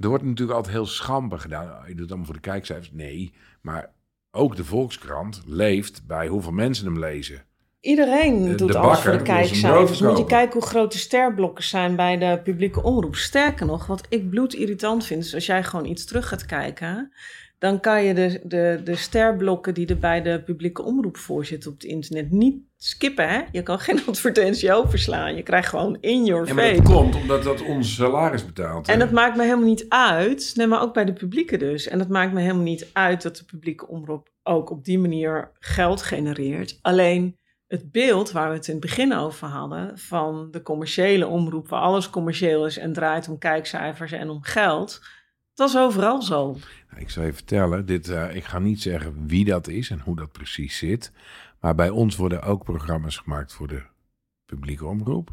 er wordt natuurlijk altijd heel schamper gedaan. Je doet het allemaal voor de kijkcijfers. Nee, maar ook de Volkskrant leeft bij hoeveel mensen hem lezen. Iedereen De- doet de alles voor de kijkcijfers. Moet je kijken hoe groot de sterblokken zijn bij de publieke omroep. Sterker nog, wat ik bloedirritant vind, is als jij gewoon iets terug gaat kijken, dan kan je de, de, de sterblokken die er bij de publieke omroep voor zitten op het internet niet skippen. Hè? Je kan geen (laughs) advertentie overslaan. Je krijgt gewoon in your En maar dat face. komt omdat dat ons salaris betaalt. hè. En dat maakt me helemaal niet uit. Nee, maar ook bij de publieke dus. En het maakt me helemaal niet uit dat de publieke omroep ook op die manier geld genereert. Alleen het beeld waar we het in het begin over hadden, van de commerciële omroep, waar alles commercieel is en draait om kijkcijfers en om geld, dat is overal zo. Nou, Ik zal je vertellen, dit, eh, ik ga niet zeggen wie dat is en hoe dat precies zit. Maar bij ons worden ook programma's gemaakt voor de publieke omroep.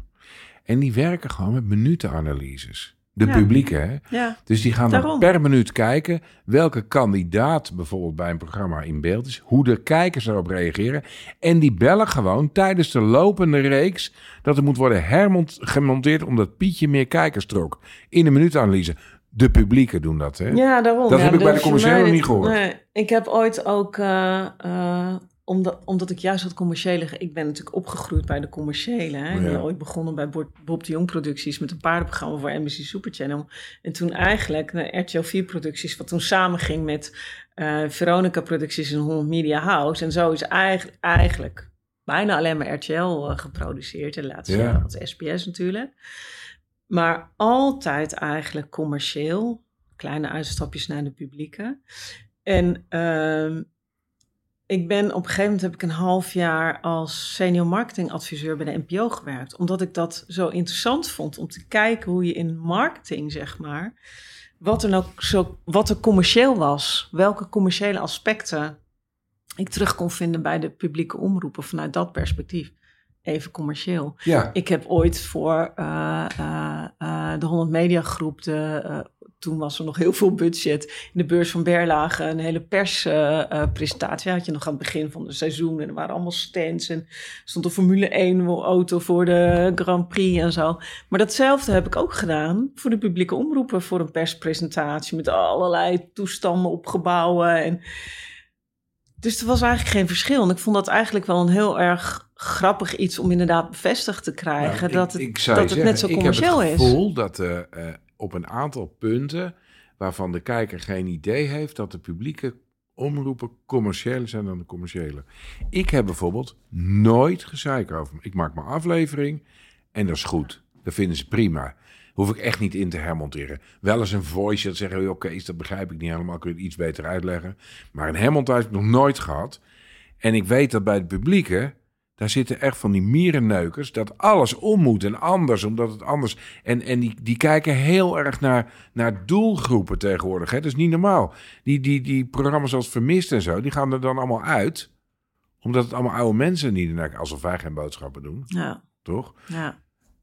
En die werken gewoon met minutenanalyses. De Ja. publieke, hè? Ja, Dus die gaan dan per minuut kijken welke kandidaat bijvoorbeeld bij een programma in beeld is, hoe de kijkers erop reageren. En die bellen gewoon tijdens de lopende reeks dat er moet worden hermont, gemonteerd omdat Pietje meer kijkers trok. In de minuutanalyse. De publieke doen dat, hè? ja daarom. Dat ja, heb ik bij de commerciële niet gehoord. Nee, ik heb ooit ook, eh, eh, omdat, omdat ik juist dat commerciële... Ik ben natuurlijk opgegroeid bij de commerciële. Hè? Ik Ja. ben ooit begonnen bij Bob de Jong producties... met een paardenprogramma voor NBC Super Channel. En toen eigenlijk naar RTL 4 producties... wat toen samenging met eh, Veronica producties en 100 Media House. En zo is eigenlijk, eigenlijk bijna alleen maar RTL geproduceerd. En laatst Ja. ja. wat SBS natuurlijk. Maar altijd eigenlijk commercieel. Kleine uitstapjes naar de publieke. En ehm, ik ben op een gegeven moment heb ik een half jaar als senior marketingadviseur bij de NPO gewerkt. Omdat ik dat zo interessant vond om te kijken hoe je in marketing, zeg maar, wat er nou zo, wat er commercieel was. Welke commerciële aspecten ik terug kon vinden bij de publieke omroepen vanuit dat perspectief. Even commercieel. Ja. Ik heb ooit voor eh, eh, eh, de 100 Media Groep, de, toen was er nog heel veel budget, in de beurs van Berlage een hele perspresentatie. had je nog aan het begin van het seizoen en er waren allemaal stands en stond een Formule 1 auto voor de Grand Prix en zo. Maar datzelfde heb ik ook gedaan voor de publieke omroepen, voor een perspresentatie met allerlei toestanden op gebouwen en... Dus er was eigenlijk geen verschil. En ik vond dat eigenlijk wel een heel erg grappig iets om inderdaad bevestigd te krijgen. Nou, dat het, ik dat het net zo zeggen, ik heb commercieel het is. gevoel dat eh, eh, op een aantal punten waarvan de kijker geen idee heeft dat de publieke omroepen commerciëler zijn dan de commerciële. Ik heb bijvoorbeeld nooit gezeik over. me. Ik maak mijn aflevering en dat is goed. Dat vinden ze prima. Hoef ik echt niet in te hermonteren. Wel eens een voice dat zeggen, oké, Kees, dat begrijp ik niet helemaal. Kun je het iets beter uitleggen. Maar een hermontage heb ik nog nooit gehad. En ik weet dat bij het publieke, daar zitten echt van die mierenneukers, dat alles om moet en anders, omdat het anders... En, en die, die kijken heel erg naar, naar doelgroepen tegenwoordig. Hè? Dat is niet normaal. Die, die, die programma's als Vermist en zo, die gaan er dan allemaal uit. Omdat het allemaal oude mensen niet naar alsof wij geen boodschappen doen, Ja, toch? ja.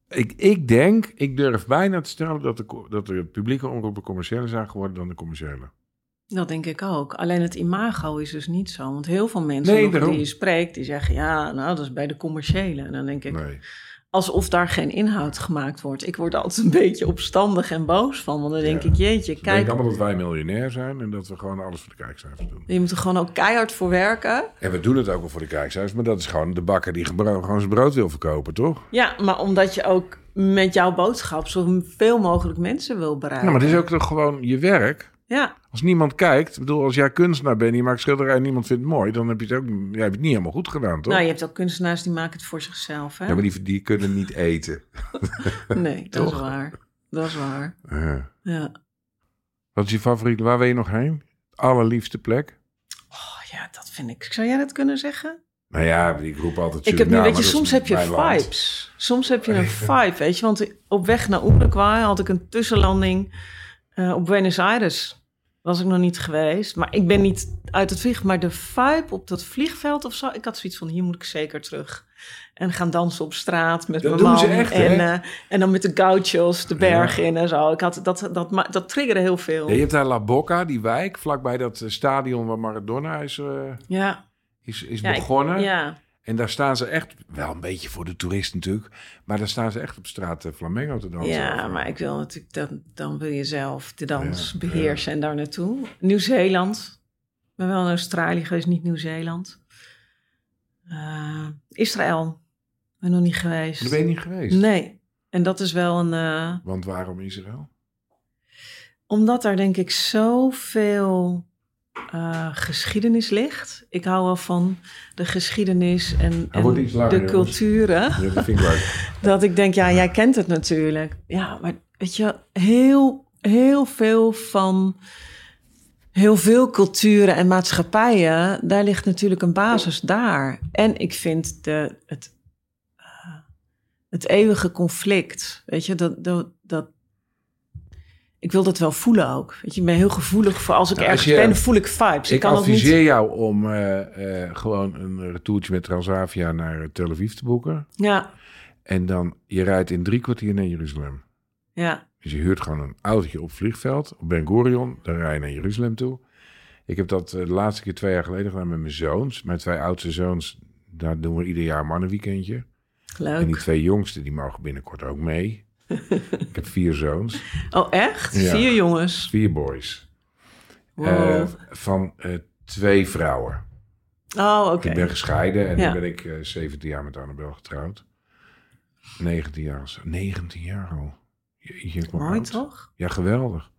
Ik, ik denk, ik durf bijna te stellen dat de, dat de publieke omroepen commerciëler zijn geworden dan de commerciële. Dat denk ik ook. Alleen het imago is dus niet zo. Want heel veel mensen Nee, die je spreekt, die zeggen... ja, nou, dat is bij de commerciële. En dan denk ik, Nee. alsof daar geen inhoud gemaakt wordt. Ik word altijd een beetje opstandig en boos van. Want dan denk Ja. ik, jeetje, Ze denken kijk... allemaal dat wij miljonair zijn en dat we gewoon alles voor de kijkcijfers doen. Je moet er gewoon ook keihard voor werken. En we doen het ook wel voor de kijkcijfers, maar dat is gewoon de bakker die gewoon zijn brood wil verkopen, toch? Ja, maar omdat je ook met jouw boodschap... zoveel mogelijk mensen wil bereiken. Nou, maar het is ook toch gewoon je werk. Ja, Als niemand kijkt, ik bedoel, als jij kunstenaar bent en je maakt schilderij en niemand vindt het mooi, dan heb je het ook jij hebt het niet helemaal goed gedaan, toch? nou, je hebt ook kunstenaars die maken het voor zichzelf, hè? Ja, maar die, die kunnen niet eten. (laughs) Nee, dat is waar. Dat is waar, Ja. ja. Wat is je favoriet? Waar wil je nog heen? Allerliefste plek? Oh, ja, dat vind ik. Zou jij dat kunnen zeggen? Nou ja, ik roep altijd Ik heb nu, weet je, soms heb je land. vibes. Soms heb je een (laughs) vibe, weet je. Want op weg naar Uruguay had ik een tussenlanding eh, op Buenos Aires. Was ik nog niet geweest. Maar ik ben niet uit het vliegveld. Maar de vibe op dat vliegveld of zo. Ik had zoiets van, hier moet ik zeker terug. En gaan dansen op straat met Dat mijn man. echt, en, eh, en dan met de gauchos de bergen Ja. in en zo. Ik had, dat, dat, dat, dat triggerde heel veel. Ja, je hebt daar La Boca, die wijk, vlakbij dat eh, stadion waar Maradona is, eh, Ja, is, is ik- begonnen. ja. En daar staan ze echt, wel een beetje voor de toerist natuurlijk, maar daar staan ze echt op straat eh, flamenco te dansen. Ja, maar ik wil natuurlijk, dan, dan wil je zelf de dans Ja, beheersen en daar naartoe. Nieuw-Zeeland. Ik ben wel in Australië geweest, niet Nieuw-Zeeland. Eh, Israël. Ben nog niet geweest. Daar ben je niet geweest. Nee. En dat is wel een... eh, Want waarom Israël? omdat daar denk ik zoveel eh geschiedenis ligt. Ik hou wel van de geschiedenis en, en langer, de culturen. Ja, dat vind ik leuk. (laughs) Dat ik denk, ja, jij kent het natuurlijk. Ja, maar weet je, heel, heel veel van heel veel culturen en maatschappijen, daar ligt natuurlijk een basis daar. En ik vind de, het, eh, het eeuwige conflict, weet je, dat, dat, dat, ik wil dat wel voelen ook. Weet je, ik ben heel gevoelig voor als ik Nou, als ergens je- ben, voel ik vibes. Ik kan ook adviseer niet. jou om eh, eh, gewoon een retourtje met Transavia naar Tel Aviv te boeken. Ja, En dan, je rijdt in drie kwartier naar Jeruzalem. Ja, Dus je huurt gewoon een autootje op vliegveld, op Ben Gurion. Dan rij je naar Jeruzalem toe. Ik heb dat eh, de laatste keer twee jaar geleden gedaan met mijn zoons. Mijn twee oudste zoons, daar doen we ieder jaar een mannenweekendje. En die leuk. twee jongsten, die mogen binnenkort ook mee. (laughs) ik heb vier zoons, Oh, echt? Ja. Vier jongens. vier boys. Wow. Eh, van eh, twee vrouwen. oh, oké. Ik ben gescheiden en Ja. nu ben ik eh 17 jaar met Annabel getrouwd. 19 jaar, al zo- 19 jaar al. Mooi toch? Ja, geweldig.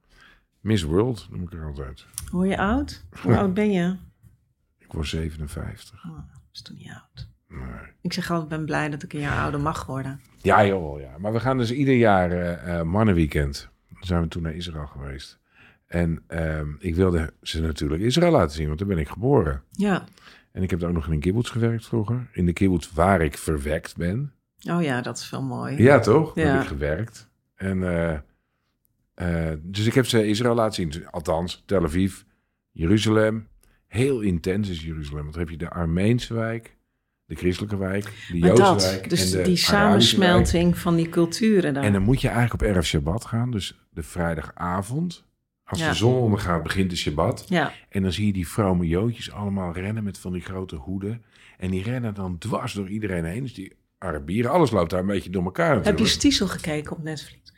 Miss World noem ik er altijd. Hoor je oud? Hoe oud ben je? (laughs) Ik word 57. Oh, dat is toch niet oud. Nee. Ik zeg altijd, ik ben blij dat ik een jaar ouder mag worden. Ja, joh, ja. Maar we gaan dus ieder jaar eh, mannenweekend. Dan zijn we toen naar Israël geweest. En ehm, ik wilde ze natuurlijk Israël laten zien, want daar ben ik geboren. Ja. En ik heb ook nog in een kibbutz gewerkt vroeger. In de kibbutz waar ik verwekt ben. Oh ja, dat is wel mooi. Ja, toch? Daar Ja. heb ik gewerkt. En, eh, dus ik heb ze Israël laten zien. Althans, Tel Aviv, Jeruzalem. Heel intens is Jeruzalem. Want dan heb je de Armeense wijk, de christelijke wijk, de Joodse dus en de die wijk. samensmelting van die culturen daar. En dan moet je eigenlijk op Erev Shabbat gaan. Dus de vrijdagavond. Als Ja. de zon ondergaat, begint de Shabbat. Ja, En dan zie je die vrome Joodjes allemaal rennen met van die grote hoeden. En die rennen dan dwars door iedereen heen. Dus die Arabieren, alles loopt daar een beetje door elkaar heb je. Stiesel gekeken op Netflix?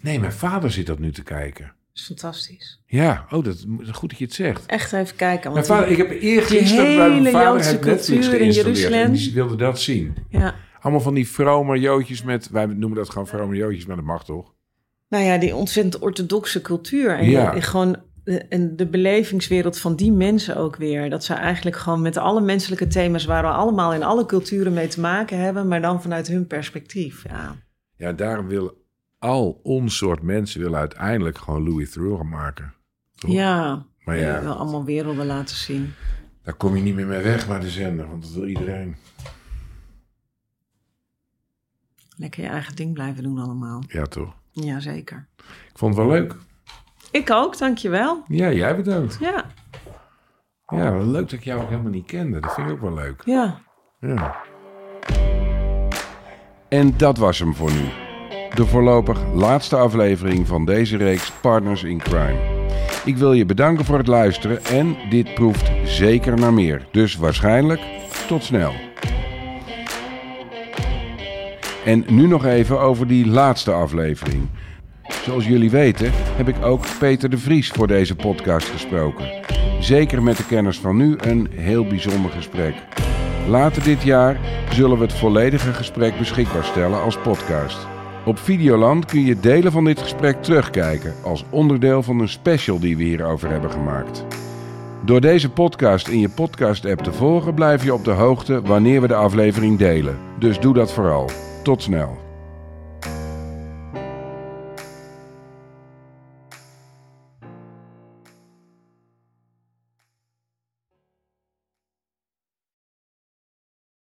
Nee, mijn vader zit dat nu te kijken. Is fantastisch. Ja, oh, dat goed dat je het zegt. Echt even kijken. Mijn Want vader, ik heb eergisteren bij mijn vader Netflix cultuur in geïnstalleerd. En Jeruzalem. die wilde dat zien. ja. Allemaal van die vrome Joodjes met, wij noemen dat gewoon vrome Joodjes, maar dat mag toch? Nou ja, die ontzettend orthodoxe cultuur. En Ja. gewoon de, en de belevingswereld van die mensen ook weer. Dat ze eigenlijk gewoon met alle menselijke thema's... waar we allemaal in alle culturen mee te maken hebben... maar dan vanuit hun perspectief. Ja, Ja, daarom willen al ons soort mensen willen uiteindelijk gewoon Louis Theroux maken. Toch? ja. Maar ja, wil allemaal werelden laten zien. daar kom je niet meer mee weg bij de zender, want dat wil iedereen. Lekker je eigen ding blijven doen allemaal. Ja, toch? Jazeker. Ik vond het wel leuk. Ik ook, dankjewel. Ja, jij bedankt. Ja, Ja, leuk dat ik jou ook helemaal niet kende. Dat vind ik ook wel leuk. ja. Ja. En dat was hem voor nu. De voorlopig laatste aflevering van deze reeks Partners in Crime. Ik wil je bedanken voor het luisteren en dit proeft zeker naar meer. Dus waarschijnlijk tot snel. En nu nog even over die laatste aflevering. Zoals jullie weten heb ik ook Peter de Vries voor deze podcast gesproken. Zeker met de kenners van nu een heel bijzonder gesprek. Later dit jaar zullen we het volledige gesprek beschikbaar stellen als podcast. Op Videoland kun je delen van dit gesprek terugkijken als onderdeel van een special die we hierover hebben gemaakt. Door deze podcast in je podcast-app te volgen blijf je op de hoogte wanneer we de aflevering delen. Dus doe dat vooral. Tot snel.